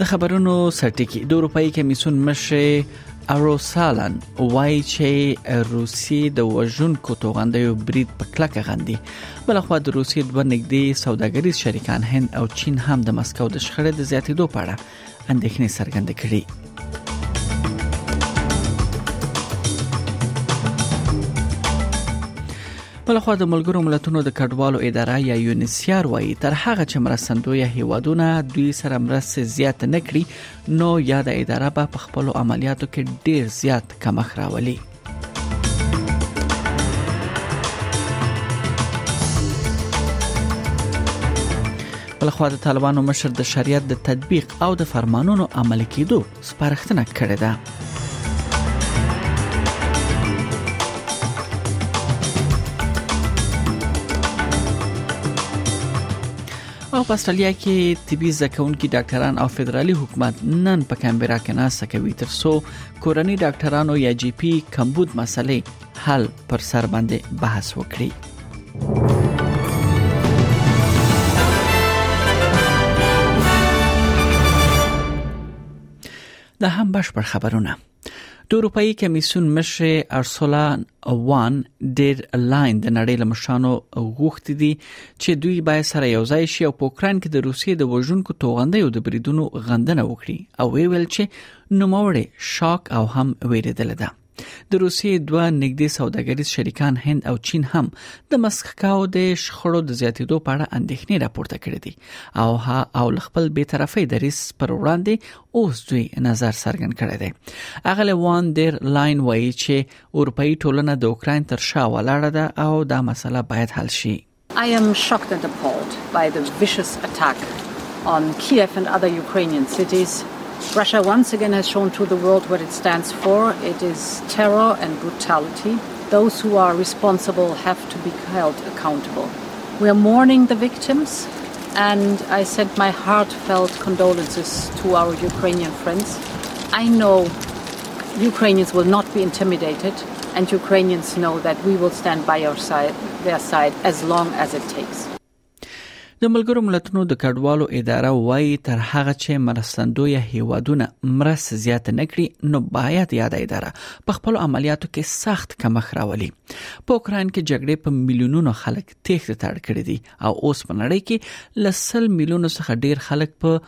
د خبرونو سرټکی د اروپאי کمیسون مشر اروسالن وایي چې روسي د وژونکو توغندیو برید په کلکه غندي بل خو د روسي د نګدي سوداګریز شریکان هند او چین هم د مسکو د شخړې د زیاتیدو په اړه اندېښنې څرګندې کړې بل خو د ملګرو ملتونو د کډوالو اداره یا یونیسیار وایي تر هغه چې مرستندوی هیوادونه دوی سره مرسته زیات نه کړي نو یا د اداره به په خپل عملیاتو کې ډیر زیات کمخ راولي بلخوا د طالبانو مشر د شریعت د تطبیق او د فرمانونو عملي کېدو سپارښتنه کړې ده او په استرالیا کې طبي زکونکي ډاکټران او فدرالي حکومت نن په کمبرا کې ناسه کوي ترڅو کورنۍ ډاکټرانو یا جی پی کمبود مسلې حل پر سر باندې بحث وکړي د هم بشپړ خبرونه د اروپאי کمیسیون مشر ارسولا وان ډیر لاین د نړۍ له مشرانو غوښتي دي چې دوی باید سره یو ځای شي او په اوکرين کې د روسیې د وژونکو توغندیو د بریدونو غندنه وکړي او ویل چې نوموړی شاک او هم ویریدل ده د روسیې دوه نږدې سوداګریز شریکان هند او چین هم د مسکو د شخړو د زیاتیدو په اړه اندېښنې راپورته کړې دي او ها او خپل بې طرفۍ د ریس پر وړاندې اوس دوی نظر څرګند کړی دی اغله وان ډیر لاین وایي چې اروپאי ټولنه د اوکرين تر شا ولاړه ده او دا مسله باید حل شي I am shocked and appalled by the vicious attack on Kiev and other Ukrainian cities Russia once again has shown to the world what it stands for. It is terror and brutality. Those who are responsible have to be held accountable. We are mourning the victims, and I send my heartfelt condolences to our Ukrainian friends. I know Ukrainians will not be intimidated and Ukrainians know that we will stand by our side, their side as long as it takes. د ملګرو ملتونو د کډوالو اداره وایي تر هغه چې مرستندوی هیوادونه مرسته زیات نه کړي نو باید یاد اداره په خپل عملیاتو کې سخت کمخ راولي په اوکران کې جګړې په میلیونونو خلک تېښته تړ کړي دي او اوس په نړۍ کې لسل میلیونو څخه ډیر خلک په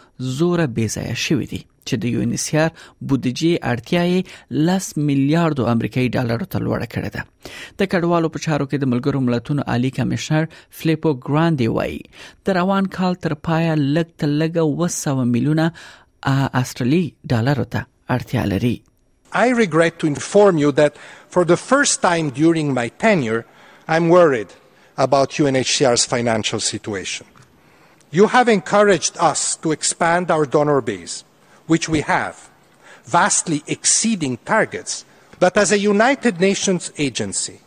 زوره بې ځای شوي دي چې د یونیسیار بودجه اړتیا یې 10 میلیارډ امریکایي ډالر ته لوړه کړې ده د کډوالو په چارو کې د ملګرو ملتونو عالی کمشنر فلیپو ګراندی وایي د روان کال تر پایه لګ تلګه 200 میلیونه استرالی ډالر ته اړتیا لري I regret to inform you that for the first time during my tenure, I'm worried about UNHCR's financial situation. You have encouraged us to expand our donor base. which we have, vastly exceeding targets but as a United Nations agency,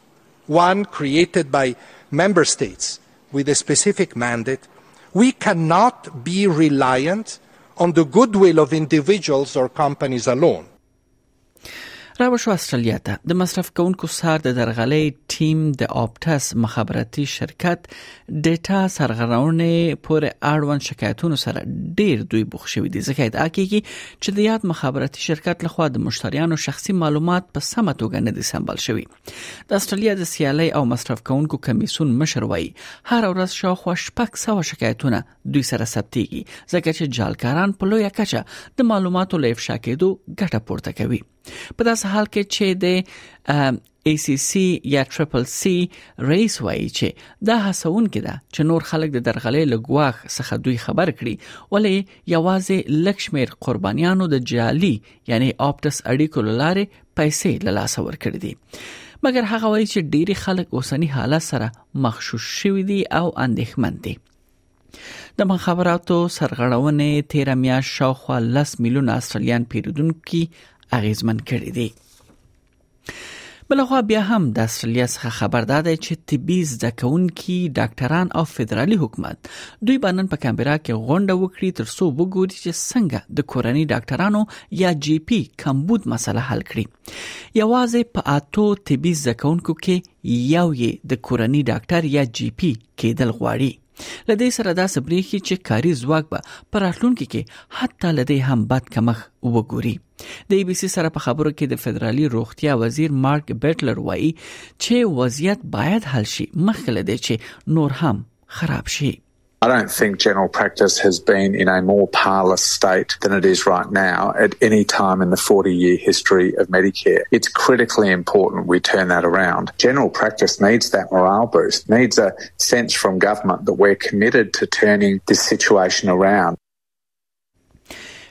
one created by member states with a specific mandate, we cannot be reliant on the goodwill of individuals or companies alone. راو شو استرالیا ته د مصرف کونکو سر د درغلې ټیم د اپټس مخابراتي شرکت ډیټا سرغړونې پر اړوند شکایتونو سره ډیر دوی بوخ شوې دي ځکه دا کیږي چې د یاد مخابراتي شرکت لخوا د مشتریانو شخصي معلومات په سمه توګه نه دي سمبال شوی د استرالیا د سیالي او مصرف کونکو کمیسون مشر وایي هر ورځ شاوخوا شپږ سوه شکایتونه دوی سره ثبتېږي ځکه چې جالکاران په لویه کچه د معلوماتو له افشا کېدو ګټه پورته کوي په داسې حال کې چې د ACC یا ټریپل سي رئیس وایي چې دا هڅون کې ده چې نور خلک د درغلې لګواخ څخه دوی خبر کړي ولې یوازې لکشمیر قربانیانو د جعلي یعنی آپټس اړیکو لاره پیسې له لاسه ورکړې دي مګر هغه وایي چې ډېری خلک اوسنی حالت سره مخشوش شوي دي او اندېښمن دي د مخابراتو سرغړونې 13 میاشت شاوخوا 10 میلیون استرالیان پیرودونکو اغیزمن کړي دي بلخوا بیا هم د استرالیا څخه خبر داده چې طبي زده کوونکي ډاکټران او فدرالي حکومت دوی بنن په کمبرا کې غونډه وکړي ترڅو وګوري چې څنګه د کورنۍ ډاکټرانو یا جی پی کمبود مسله حل کړي یوازې په اتو طبي ځکونکو کې یو یې د کورنی ډاکټر یا جی پی کېدل غواړي لدې سره دا سبريخي چې کاري ځواک به پر راتلونکو کې حتی لدې هم بد کمخ وګوري د ای بي سي سره په خبرو کې د فدرالي روغتیا وزیر مارک بیټلر وایي چې وضعیت باید حل شي مخکله دې چې نور هم خراب شي I don't think general practice has been in a more parlous state than it is right now at any time in the 40 year history of Medicare. It's critically important we turn that around. General practice needs that morale boost, needs a sense from government that we're committed to turning this situation around.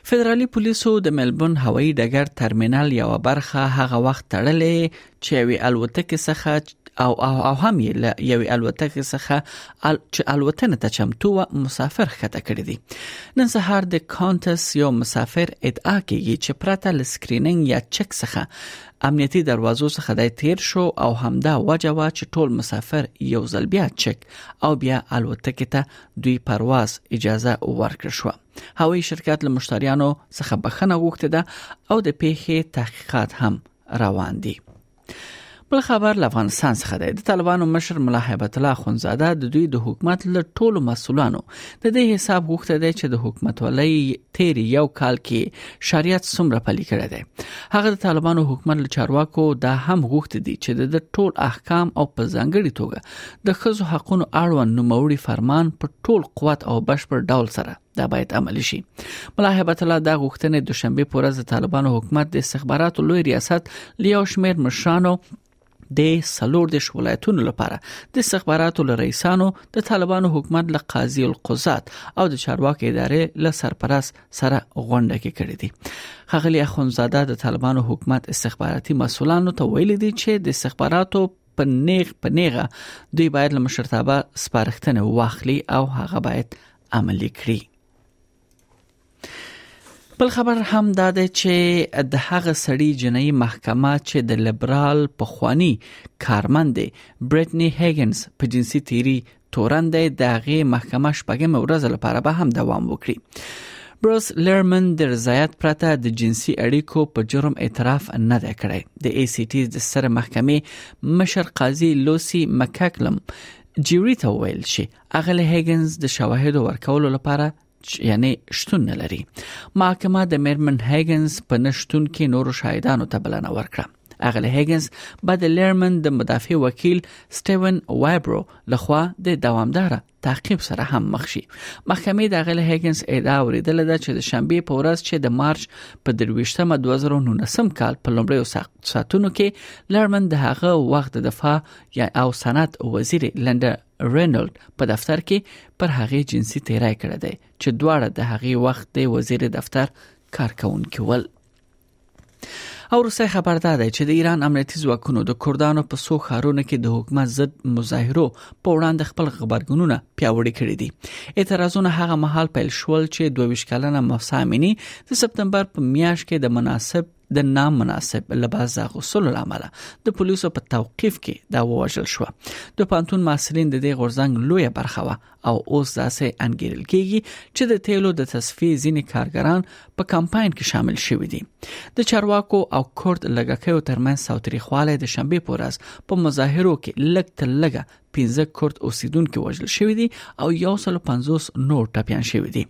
فدرالي پولیسو د ملبون هوایي ډګر ترمینل یو برخه هغه وخت تړلې چې یوې الوتکې څخه او او هم یې له یوې الوتکې څخه چې الوتنه ته چمتو و مسافر خته کړی دی نن سهار د کانټس یو مسافر ادعا کوي چې پرته له سکرینینګ یا چک څخه امنیتي دروازو څخه د تیر شو او همدا وجه وا چې ټول مسافر یو ځل بیا چک او بیا الوتکې ته دوی پرواز اجازه ورکړ شو هوایي شرکت له مشتریانو څخه بخښنه غوښته ده او د پیښې تحقیقات هم روان دي بل خبر له افغانستان څخه دی د طالبانو مشر ملا هیبت الله خونزاده د دوی د حکومت له ټولو مسولانو د دې حساب غوښته دی چې د حکومت ولې تیر یو کال کې شریعت څومره پلي کړی دی هغه د طالبانو حکومت له چارواکو دا هم غوښته دي چې د ټول احکام او په ځانګړي توګه د خزو حقونو اړوند نوموړي فرمان په ټول قوت او بشپړ ډول سره دا باید عملی شي ملا هبت الله دا غوښتنه د شنبه پر ورځ د طالبانو حکومت د استخباراتو لوی ریاست لیو شمیر مشرانو د سلور د ولایتونو لپاره د استخباراتو له رئیسانو د طالبانو حکومت له قاضي القضات او د چارواکو ادارې له سرپرست سره غونډه کې کړې دي خغلی اخونزاده د طالبانو حکومت استخباراتي مسولانو ته ویلي دي چې د استخباراتو په نیغ په نیغه دوی باید له مشرتابه سپارښتنه واخلي او هغه باید عملی کړي بل خبر هم دا دی چې د هغه سړی جنایي محکمه چې د لیبرال پخوانی کارمند بریټنی هیګنز په جنسي تیری تورن دی د هغې محکمه شپږمه ورځ لپاره به هم دوام وکړي بروس لرمن د رضایت پرته د جنسي اړیکو په جرم اعتراف نه دی کړی د ای سی ټی د سر محکمې مشر قاضي لوسی مککلم جیوری ته ویل شي اغله هیګنز د شواهدو ورکولو لپاره یعنی شتون نه لري محکمه د میرمن هیګنز په نشټون کې نور شاهدانو ته بلنه ورکړه اغلی هیګنز به د لیرمن د مدافع وکیل سټیون وایبرو لخوا د دوامدار تعقیب سره هم مخ شي محکمې د اغلی هیګنز ادعا اوریدل ده چې د شنبه په ورځ چې د مارچ په 23مه 2019 کال په لومړیو ساعتونو کې لیرمن د هغه وخت د دفاع یا او صنعت وزیر لنډه رینولد په دفتر کې پر هغې جنسي تیرای کړی دی چې دواړه د هغې وخت د وزیر دفتر کارکونکي ول او روسي خبر دا دی چې د ایران امنیتي ځواکونو د کوردانو په سو خارونو کې د حکومت ضد مظاهرو په وړاندې خپل خبرګونونه پیاوړي کړي دي اعتراضونه هغه مهال پیل شول چې 22 کلنه مفسا امینی د سپتمبر په میاشت کې د مناسب د نامناسب لباس غوسلو لامل د پولیسو په توقيف کې دا ووجل شو د پانتون محصلین د دې غورځنګ لوی برخه و او اوس داسې انګیرل کیږي چې د تیلو د تصفیه ځینې کارګران په کمپاین کې شامل شوی دي د چارواکو او کورد لګکیو ترمن ساوتریخواله د شنبه پورز په مظاهرو کې لګ تل لګه 15 کورد اوسیدونکو وژل شوی دي او 150 نور ټپيان شوی دي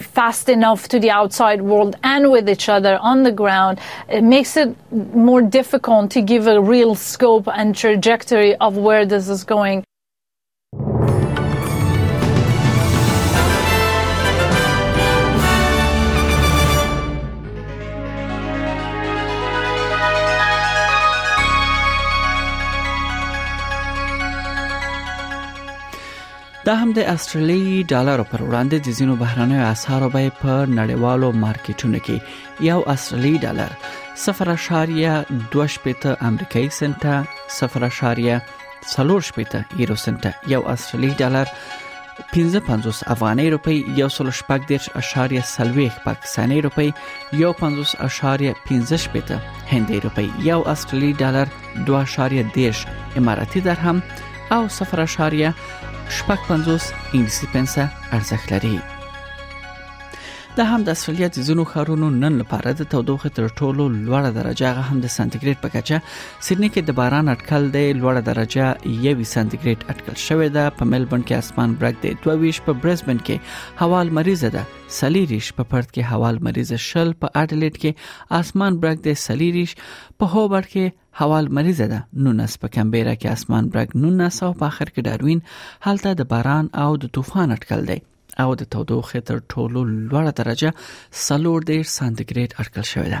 fast enough to the outside world and with each other on the ground, it makes it more difficult to give a real scope and trajectory of where this is going. دا هم د استرالیي ډالرو پر وړاندې د ځینو بهرنیو اسعارو بیې په نړیوالو مارکیټونو کې یو استرالیي ډالر 0.28 امریکایي سنت 0.48 یورو سنت یو استرالیي ډالر 55 افغاني روپی یو سل شپږ دیرش اشاریه سلويخ پاکستاني روپی یو 50 اشاریه 15 شپته هندي روپی یو استرالی ډالر 2.10 اماراتي درهم او 0.55 انګلیسي پنسه ارزښت لري دا هم د استرالیا د ځینو ښارونو نن لپاره د تودوخه تر ټولو لوړه درجه هغه هم د سانتیګریډ په کچه سیدنی کې د باران اټکل دی لوړه درجه 1 سانتیګریډ اټکل شوې ده په ملبورن کې اسمان برګ دی 22 په برزبن کې هوا مریضه ده سلیریش په پرت کې هوا مریضه شل په اډلیډ کې اسمان برګ دی سلیریش په هوبر کې هوا لمریزه ده 19 په کمبيرا کې اسمان برګ 19 او په اخر کې داروین هلته د باران او د طوفان اټکل دی او د تودوخې تر ټولو لوړه درجه 40 سانتیګریډ اټکل شوې ده